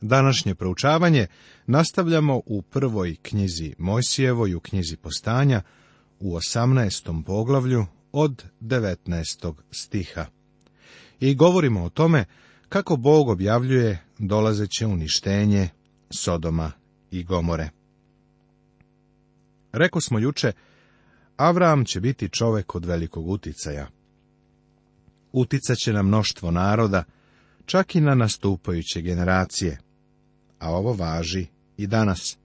Današnje proučavanje nastavljamo u prvoj knjizi Mojsijevoj u knjizi postanja u 18. poglavlju od 19. stiha. I govorimo o tome kako Bog objavljuje dolazeće uništenje Sodoma i Gomore. Reko smo juče, Avram će biti čovek od velikog uticaja. Uticaće će na mnoštvo naroda, čak i na nastupajuće generacije a ovo važi i danas.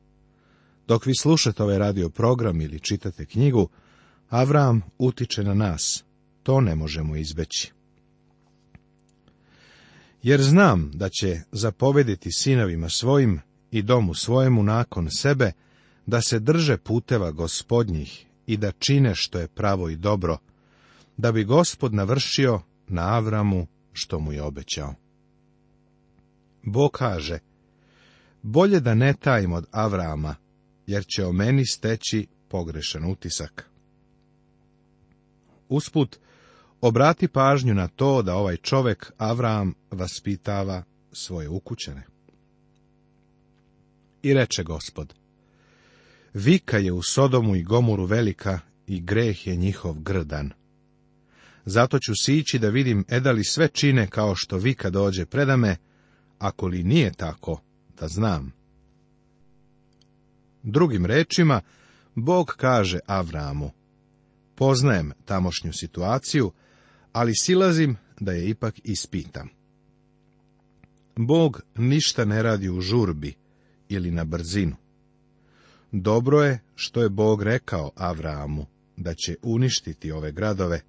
Dok vi slušate ovaj radio program ili čitate knjigu, Avram utiče na nas. To ne možemo izbeći. Jer znam da će zapovediti sinovima svojim i domu svojemu nakon sebe, da se drže puteva gospodnjih i da čine što je pravo i dobro, da bi gospod navršio na Avramu što mu je obećao. Bog kaže, bolje da ne tajim od Avrama, jer će o meni steći pogrešan utisak. Usput, obrati pažnju na to da ovaj čovek Avram vaspitava svoje ukućene. I reče gospod, vika je u Sodomu i Gomoru velika i greh je njihov grdan. Zato ću sići da vidim edali sve čine kao što vika dođe predame, ako li nije tako, da znam. Drugim rečima, Bog kaže Avramu, poznajem tamošnju situaciju, ali silazim da je ipak ispitam. Bog ništa ne radi u žurbi ili na brzinu. Dobro je što je Bog rekao Avramu da će uništiti ove gradove,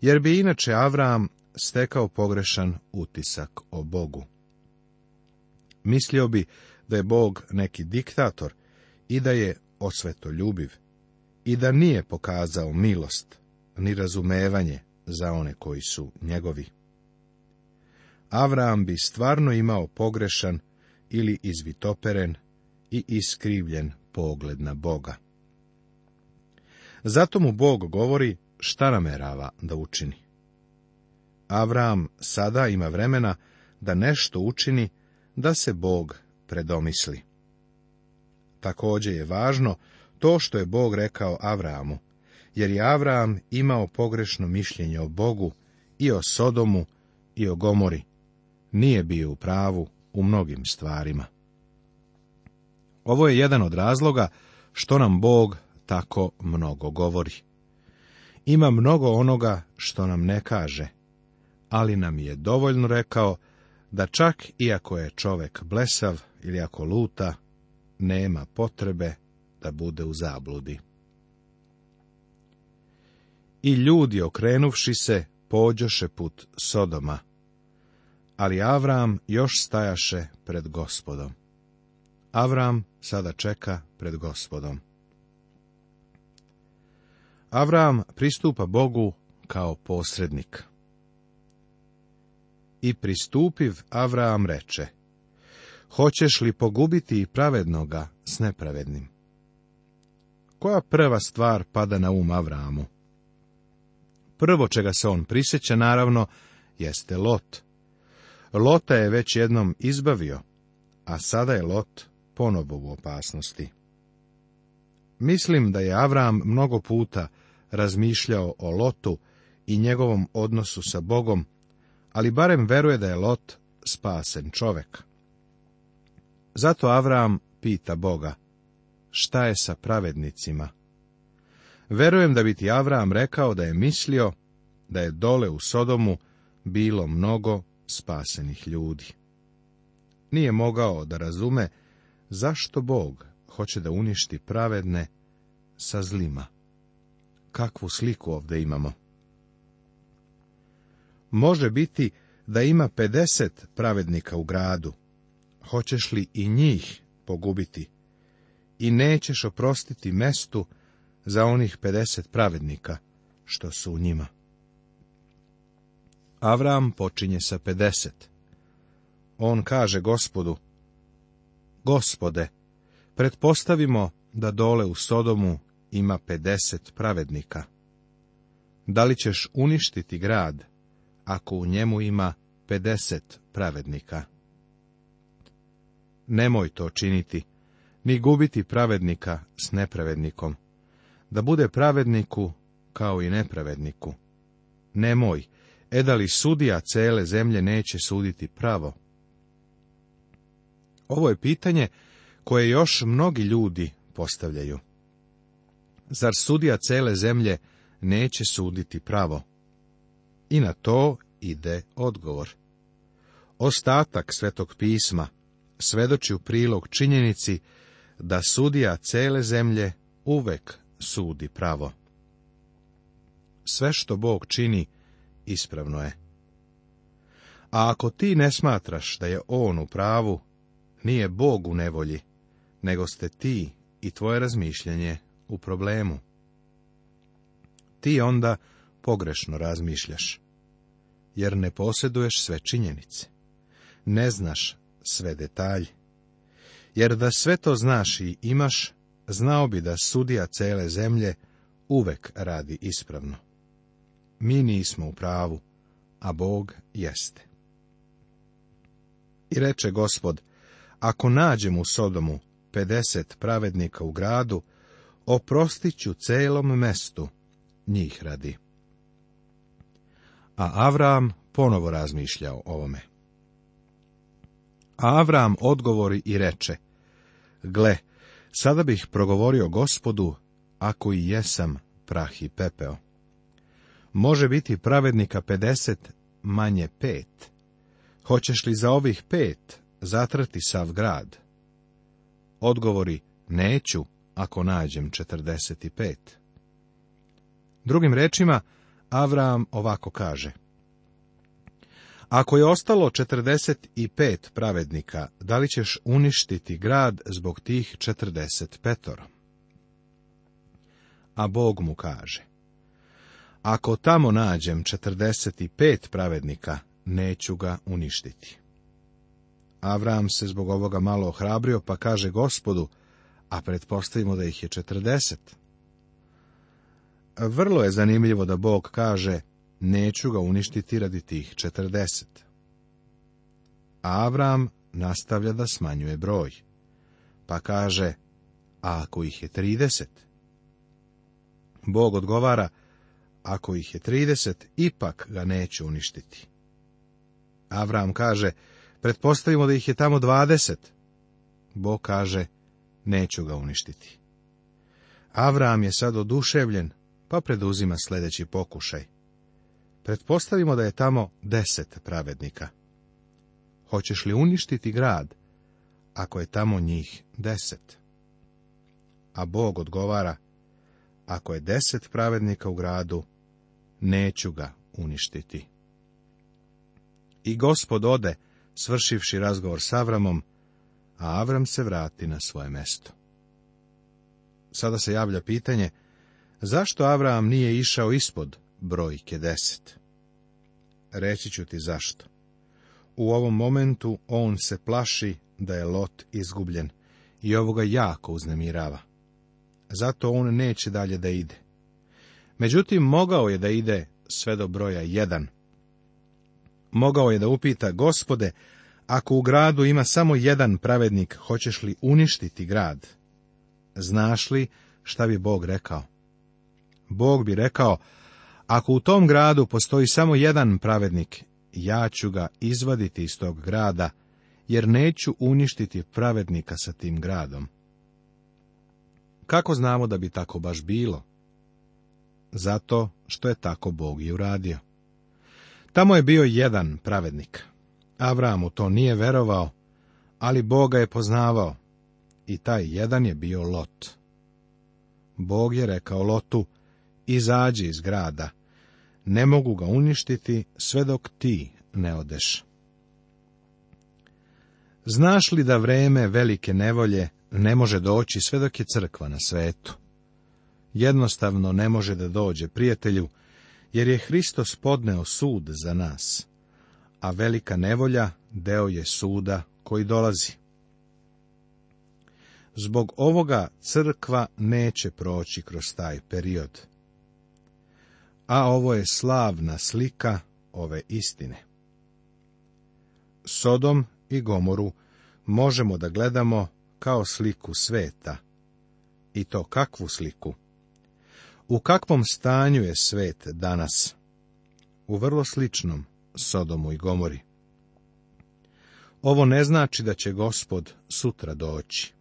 jer bi inače Avram stekao pogrešan utisak o Bogu. Mislio bi da je Bog neki diktator i da je osvetoljubiv i da nije pokazao milost ni razumevanje za one koji su njegovi. Avram bi stvarno imao pogrešan ili izvitoperen i iskrivljen pogled na Boga. Zato mu Bog govori šta namerava da učini. Avram sada ima vremena da nešto učini da se Bog predomisli. Također je važno to što je Bog rekao Avramu, jer je Avram imao pogrešno mišljenje o Bogu i o Sodomu i o Gomori. Nije bio u pravu u mnogim stvarima. Ovo je jedan od razloga što nam Bog tako mnogo govori. Ima mnogo onoga što nam ne kaže, ali nam je dovoljno rekao da čak iako je čovjek blesav ili ako luta, nema potrebe da bude u zabludi. I ljudi okrenuvši se, pođoše put Sodoma, ali Avram još stajaše pred gospodom. Avram sada čeka pred gospodom. Avram pristupa Bogu kao posrednik. I pristupiv Avraam reče, Hoćeš li pogubiti i pravednoga s nepravednim? Koja prva stvar pada na um Avramu? Prvo čega se on prisjeća, naravno, jeste Lot. Lota je već jednom izbavio, a sada je Lot ponovo u opasnosti. Mislim da je Avram mnogo puta razmišljao o Lotu i njegovom odnosu sa Bogom, ali barem veruje da je Lot spasen čovek. Zato Avram pita Boga, šta je sa pravednicima? Verujem da bi ti Avram rekao da je mislio da je dole u Sodomu bilo mnogo spasenih ljudi. Nije mogao da razume zašto Bog hoće da uništi pravedne sa zlima. Kakvu sliku ovdje imamo? Može biti da ima 50 pravednika u gradu. Hoćeš li i njih pogubiti? I nećeš oprostiti mestu za onih 50 pravednika što su u njima. Avram počinje sa 50. On kaže gospodu, Gospode, pretpostavimo da dole u Sodomu ima 50 pravednika. Da li ćeš uništiti grad ako u njemu ima 50 pravednika. Nemoj to činiti, ni gubiti pravednika s nepravednikom, da bude pravedniku kao i nepravedniku. Nemoj, edali sudija cele zemlje neće suditi pravo. Ovo je pitanje koje još mnogi ljudi postavljaju. Zar sudija cele zemlje neće suditi pravo? I na to ide odgovor. Ostatak svetog pisma svedoči u prilog činjenici da sudija cele zemlje uvek sudi pravo. Sve što Bog čini, ispravno je. A ako ti ne smatraš da je On u pravu, nije Bog u nevolji, nego ste ti i tvoje razmišljanje u problemu. Ti onda pogrešno razmišljaš, jer ne posjeduješ sve činjenice. Ne znaš sve detalje. Jer da sve to znaš i imaš, znao bi da sudija cele zemlje uvek radi ispravno. Mi nismo u pravu, a Bog jeste. I reče gospod, ako nađem u Sodomu 50 pravednika u gradu, oprostit ću celom mestu njih radi a Avram ponovo razmišljao o ovome. A Avram odgovori i reče, Gle, sada bih progovorio gospodu, ako i jesam prah i pepeo. Može biti pravednika 50 manje pet. Hoćeš li za ovih pet zatrati sav grad? Odgovori, neću, ako nađem četrdeset pet. Drugim rečima, Avram ovako kaže. Ako je ostalo 45 pravednika, da li ćeš uništiti grad zbog tih 45? A Bog mu kaže, ako tamo nađem 45 pravednika, neću ga uništiti. Avram se zbog ovoga malo ohrabrio, pa kaže gospodu, a pretpostavimo da ih je 40. Vrlo je zanimljivo da Bog kaže, neću ga uništiti radi tih četrdeset. Avram nastavlja da smanjuje broj, pa kaže, ako ih je trideset? Bog odgovara, ako ih je trideset, ipak ga neću uništiti. Avram kaže, pretpostavimo da ih je tamo dvadeset. Bog kaže, neću ga uništiti. Avram je sad oduševljen pa preduzima sljedeći pokušaj. Pretpostavimo da je tamo deset pravednika. Hoćeš li uništiti grad, ako je tamo njih deset? A Bog odgovara, ako je deset pravednika u gradu, neću ga uništiti. I gospod ode, svršivši razgovor s Avramom, a Avram se vrati na svoje mesto. Sada se javlja pitanje, Zašto Avram nije išao ispod brojke deset? Reći ću ti zašto. U ovom momentu on se plaši da je Lot izgubljen i ovoga jako uznemirava. Zato on neće dalje da ide. Međutim, mogao je da ide sve do broja jedan. Mogao je da upita, gospode, ako u gradu ima samo jedan pravednik, hoćeš li uništiti grad? Znaš li šta bi Bog rekao? Bog bi rekao, ako u tom gradu postoji samo jedan pravednik, ja ću ga izvaditi iz tog grada, jer neću uništiti pravednika sa tim gradom. Kako znamo da bi tako baš bilo? Zato što je tako Bog i uradio. Tamo je bio jedan pravednik. Avramu to nije verovao, ali Boga je poznavao. I taj jedan je bio Lot. Bog je rekao Lotu, izađi iz grada. Ne mogu ga uništiti sve dok ti ne odeš. Znaš li da vreme velike nevolje ne može doći sve dok je crkva na svetu? Jednostavno ne može da dođe, prijatelju, jer je Hristos podneo sud za nas, a velika nevolja deo je suda koji dolazi. Zbog ovoga crkva neće proći kroz taj period a ovo je slavna slika ove istine. Sodom i Gomoru možemo da gledamo kao sliku sveta. I to kakvu sliku? U kakvom stanju je svet danas? U vrlo sličnom Sodomu i Gomori. Ovo ne znači da će gospod sutra doći.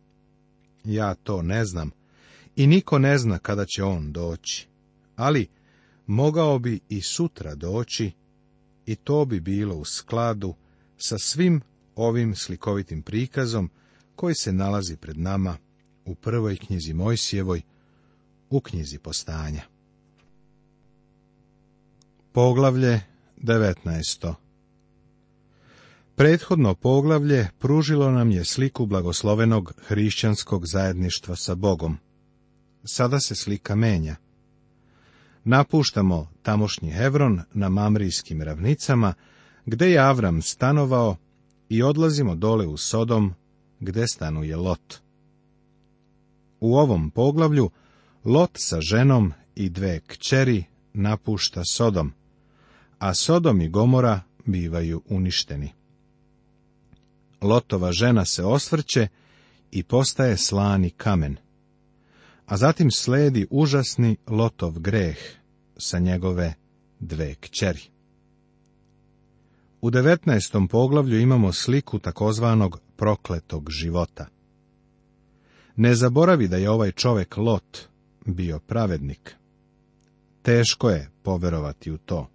Ja to ne znam i niko ne zna kada će on doći. Ali mogao bi i sutra doći i to bi bilo u skladu sa svim ovim slikovitim prikazom koji se nalazi pred nama u prvoj knjizi Mojsijevoj, u knjizi postanja. Poglavlje 19. Prethodno poglavlje pružilo nam je sliku blagoslovenog hrišćanskog zajedništva sa Bogom. Sada se slika menja. Napuštamo tamošnji Hevron na Mamrijskim ravnicama, gde je Avram stanovao, i odlazimo dole u Sodom, gde stanuje Lot. U ovom poglavlju Lot sa ženom i dve kćeri napušta Sodom, a Sodom i Gomora bivaju uništeni. Lotova žena se osvrće i postaje slani kamen. A zatim sledi užasni lotov greh sa njegove dve kćeri. U 19. poglavlju imamo sliku takozvanog prokletog života. Ne zaboravi da je ovaj čovjek Lot bio pravednik. Teško je poverovati u to.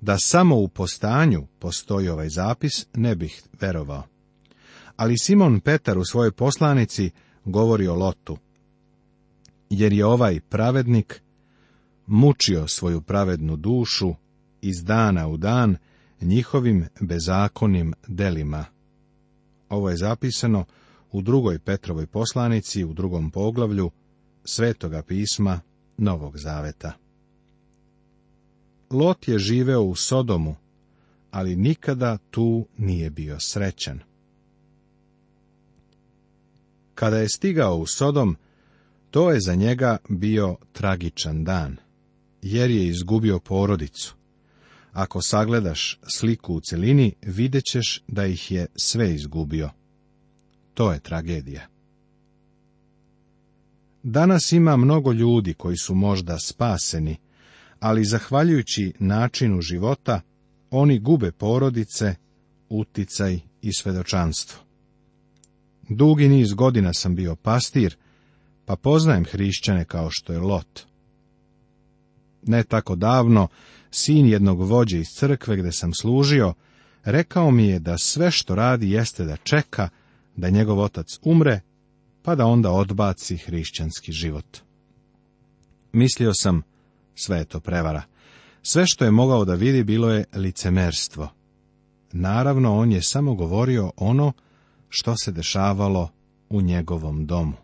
Da samo u postanju postoji ovaj zapis, ne bih verovao. Ali Simon Petar u svojoj poslanici govori o Lotu, jer je ovaj pravednik mučio svoju pravednu dušu iz dana u dan njihovim bezakonim delima. Ovo je zapisano u drugoj Petrovoj poslanici u drugom poglavlju Svetoga pisma Novog Zaveta. Lot je živeo u Sodomu, ali nikada tu nije bio srećan. Kada je stigao u Sodom, to je za njega bio tragičan dan, jer je izgubio porodicu. Ako sagledaš sliku u celini, vidjet ćeš da ih je sve izgubio. To je tragedija. Danas ima mnogo ljudi koji su možda spaseni, ali zahvaljujući načinu života, oni gube porodice, uticaj i svedočanstvo. Dugi niz godina sam bio pastir a poznajem hrišćane kao što je Lot. Ne tako davno, sin jednog vođe iz crkve gde sam služio, rekao mi je da sve što radi jeste da čeka da njegov otac umre, pa da onda odbaci hrišćanski život. Mislio sam, sve je to prevara. Sve što je mogao da vidi bilo je licemerstvo. Naravno, on je samo govorio ono što se dešavalo u njegovom domu.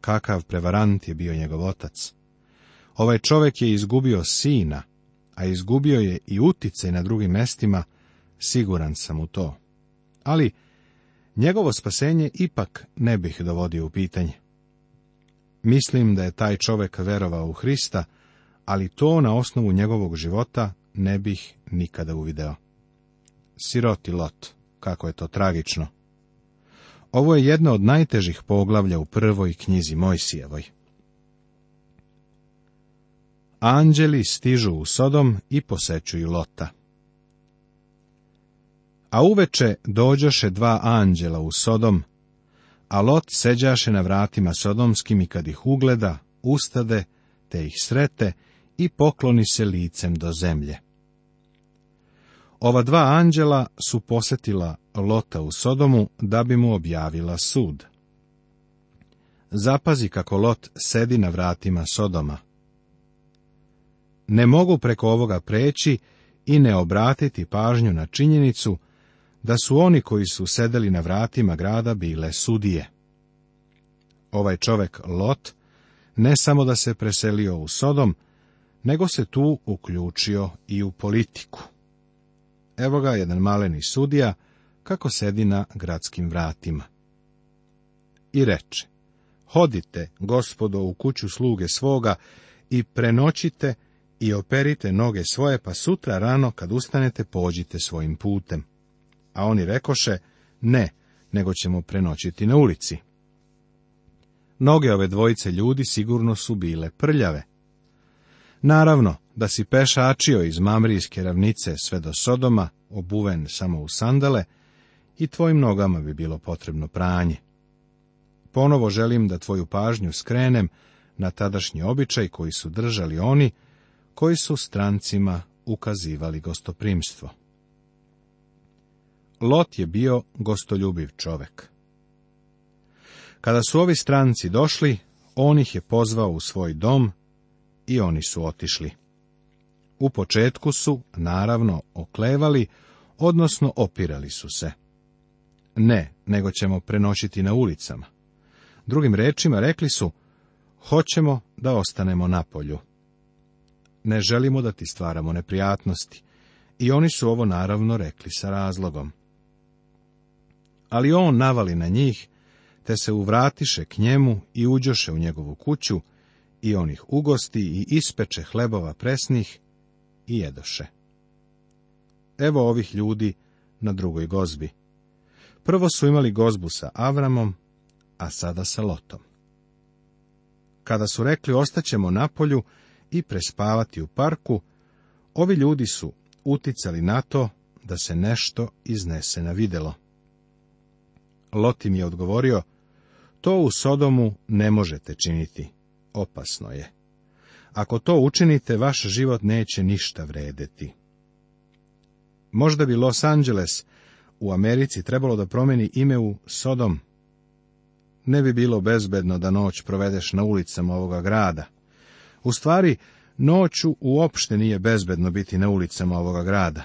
Kakav prevarant je bio njegov otac. Ovaj čovjek je izgubio sina, a izgubio je i utice na drugim mestima, siguran sam u to. Ali njegovo spasenje ipak ne bih dovodio u pitanje. Mislim da je taj čovjek verovao u Hrista, ali to na osnovu njegovog života ne bih nikada uvideo. Siroti Lot, kako je to tragično. Ovo je jedno od najtežih poglavlja u prvoj knjizi Mojsijevoj. Anđeli stižu u Sodom i posećuju Lota. A uveče dođoše dva anđela u Sodom, a Lot seđaše na vratima Sodomskim i kad ih ugleda, ustade, te ih srete i pokloni se licem do zemlje. Ova dva anđela su posetila Lota u Sodomu da bi mu objavila sud. Zapazi kako Lot sedi na vratima Sodoma. Ne mogu preko ovoga preći i ne obratiti pažnju na činjenicu da su oni koji su sedeli na vratima grada bile sudije. Ovaj čovek Lot ne samo da se preselio u Sodom, nego se tu uključio i u politiku. Evo ga jedan maleni sudija, kako sedi na gradskim vratima. I reče, hodite, gospodo, u kuću sluge svoga i prenoćite i operite noge svoje, pa sutra rano kad ustanete pođite svojim putem. A oni rekoše, ne, nego ćemo prenoćiti na ulici. Noge ove dvojice ljudi sigurno su bile prljave. Naravno, da si pešačio iz Mamrijske ravnice sve do Sodoma, obuven samo u sandale, i tvojim nogama bi bilo potrebno pranje. Ponovo želim da tvoju pažnju skrenem na tadašnji običaj koji su držali oni, koji su strancima ukazivali gostoprimstvo. Lot je bio gostoljubiv čovek. Kada su ovi stranci došli, on ih je pozvao u svoj dom i oni su otišli. U početku su, naravno, oklevali, odnosno opirali su se. Ne, nego ćemo prenošiti na ulicama. Drugim rečima rekli su, hoćemo da ostanemo na polju. Ne želimo da ti stvaramo neprijatnosti. I oni su ovo naravno rekli sa razlogom. Ali on navali na njih, te se uvratiše k njemu i uđoše u njegovu kuću, i on ih ugosti i ispeče hlebova presnih i jedoše. Evo ovih ljudi na drugoj gozbi. Prvo su imali gozbu sa Avramom, a sada sa Lotom. Kada su rekli ostaćemo na polju i prespavati u parku, ovi ljudi su uticali na to da se nešto iznese na videlo. Lot im je odgovorio, to u Sodomu ne možete činiti, opasno je. Ako to učinite, vaš život neće ništa vredeti. Možda bi Los Angeles u Americi trebalo da promeni ime u Sodom, ne bi bilo bezbedno da noć provedeš na ulicama ovoga grada. U stvari, noću uopšte nije bezbedno biti na ulicama ovoga grada.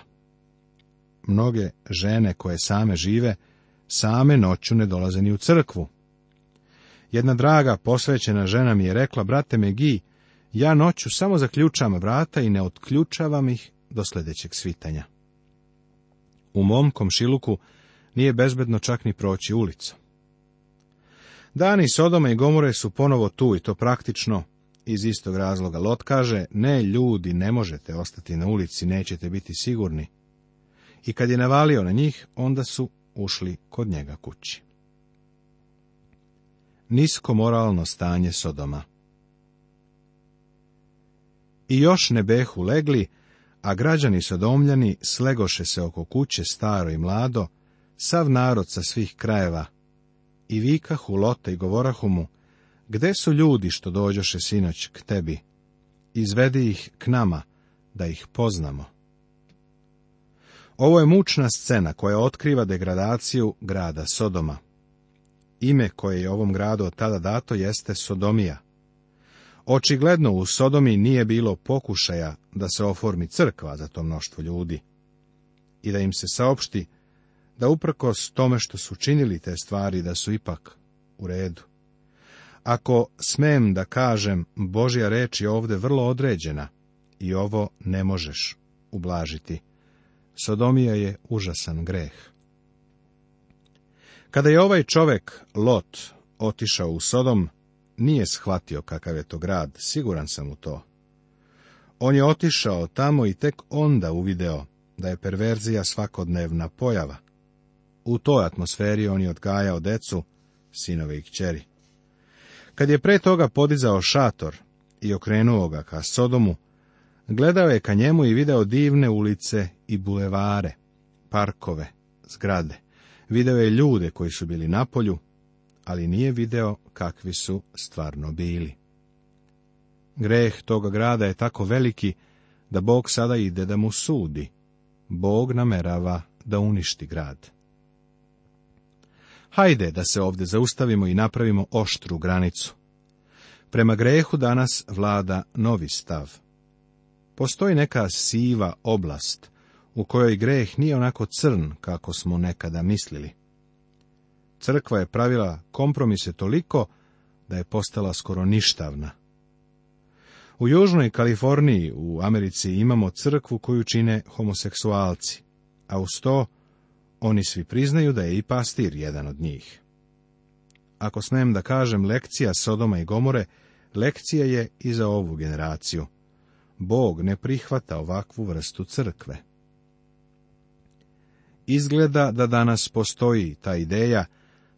Mnoge žene koje same žive, same noću ne dolaze ni u crkvu. Jedna draga, posvećena žena mi je rekla, brate Megi, ja noću samo zaključam vrata i ne otključavam ih do sljedećeg svitanja. U mom komšiluku nije bezbedno čak ni proći ulicom. Dani Sodoma i Gomore su ponovo tu i to praktično iz istog razloga. Lot kaže, ne ljudi, ne možete ostati na ulici, nećete biti sigurni. I kad je navalio na njih, onda su ušli kod njega kući. Nisko moralno stanje Sodoma I još ne behu legli, a građani Sodomljani slegoše se oko kuće staro i mlado, sav narod sa svih krajeva, i vikahu lote i govorahu mu, gde su ljudi što dođoše sinoć k tebi? Izvedi ih k nama, da ih poznamo. Ovo je mučna scena koja otkriva degradaciju grada Sodoma. Ime koje je ovom gradu od tada dato jeste Sodomija. Očigledno u Sodomi nije bilo pokušaja da se oformi crkva za to mnoštvo ljudi i da im se saopšti da uprkos tome što su činili te stvari da su ipak u redu. Ako smem da kažem, Božja reč je ovde vrlo određena i ovo ne možeš ublažiti. Sodomija je užasan greh. Kada je ovaj čovek, Lot, otišao u Sodom, nije shvatio kakav je to grad, siguran sam u to. On je otišao tamo i tek onda uvideo da je perverzija svakodnevna pojava. U toj atmosferi on je odgajao decu, sinove i kćeri. Kad je pre toga podizao šator i okrenuo ga ka Sodomu, gledao je ka njemu i video divne ulice i bulevare, parkove, zgrade. Video je ljude koji su bili na polju, ali nije video kakvi su stvarno bili. Greh toga grada je tako veliki da Bog sada ide da mu sudi. Bog namerava da uništi grad. Hajde da se ovdje zaustavimo i napravimo oštru granicu. Prema grehu danas vlada novi stav. Postoji neka siva oblast u kojoj greh nije onako crn kako smo nekada mislili. Crkva je pravila kompromise toliko da je postala skoro ništavna. U Južnoj Kaliforniji u Americi imamo crkvu koju čine homoseksualci, a uz to oni svi priznaju da je i pastir jedan od njih. Ako smem da kažem lekcija Sodoma i Gomore, lekcija je i za ovu generaciju. Bog ne prihvata ovakvu vrstu crkve. Izgleda da danas postoji ta ideja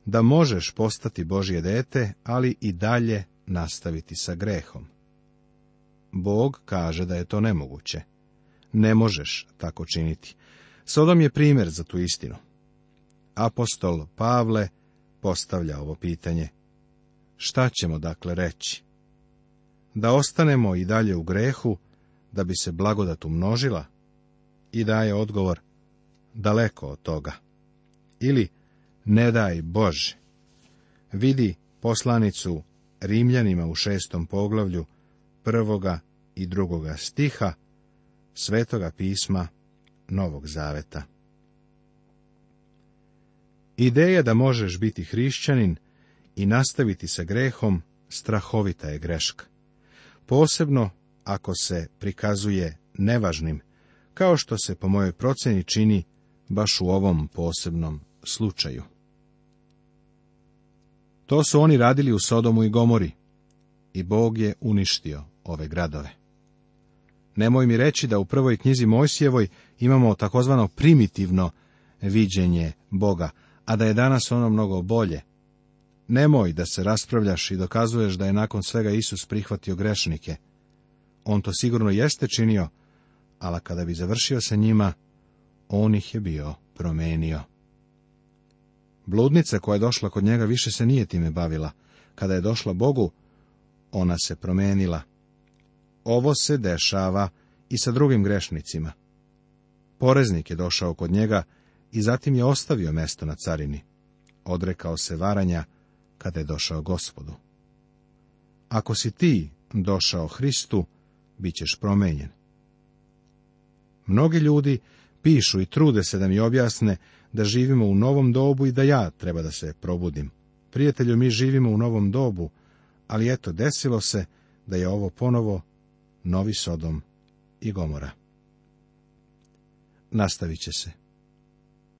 da možeš postati Božje dete, ali i dalje nastaviti sa grehom. Bog kaže da je to nemoguće. Ne možeš tako činiti. Sodom je primjer za tu istinu. Apostol Pavle postavlja ovo pitanje. Šta ćemo dakle reći? Da ostanemo i dalje u grehu, da bi se blagodat umnožila? I daje odgovor, daleko od toga. Ili, ne daj Bože! Vidi poslanicu Rimljanima u šestom poglavlju prvoga i drugoga stiha Svetoga pisma Novog Zaveta. Ideja da možeš biti hrišćanin i nastaviti sa grehom strahovita je greška. Posebno ako se prikazuje nevažnim, kao što se po mojoj procjeni čini baš u ovom posebnom slučaju. To su oni radili u Sodomu i Gomori. I Bog je uništio ove gradove. Nemoj mi reći da u prvoj knjizi Mojsijevoj imamo takozvano primitivno viđenje Boga, a da je danas ono mnogo bolje. Nemoj da se raspravljaš i dokazuješ da je nakon svega Isus prihvatio grešnike. On to sigurno jeste činio, ali kada bi završio sa njima, on ih je bio promenio. Bludnica koja je došla kod njega više se nije time bavila. Kada je došla Bogu, ona se promenila. Ovo se dešava i sa drugim grešnicima. Poreznik je došao kod njega i zatim je ostavio mesto na carini. Odrekao se varanja kada je došao gospodu. Ako si ti došao Hristu, bit ćeš promenjen. Mnogi ljudi pišu i trude se da mi objasne da živimo u novom dobu i da ja treba da se probudim. Prijatelju, mi živimo u novom dobu, ali eto, desilo se da je ovo ponovo novi Sodom i Gomora. Nastavit će se.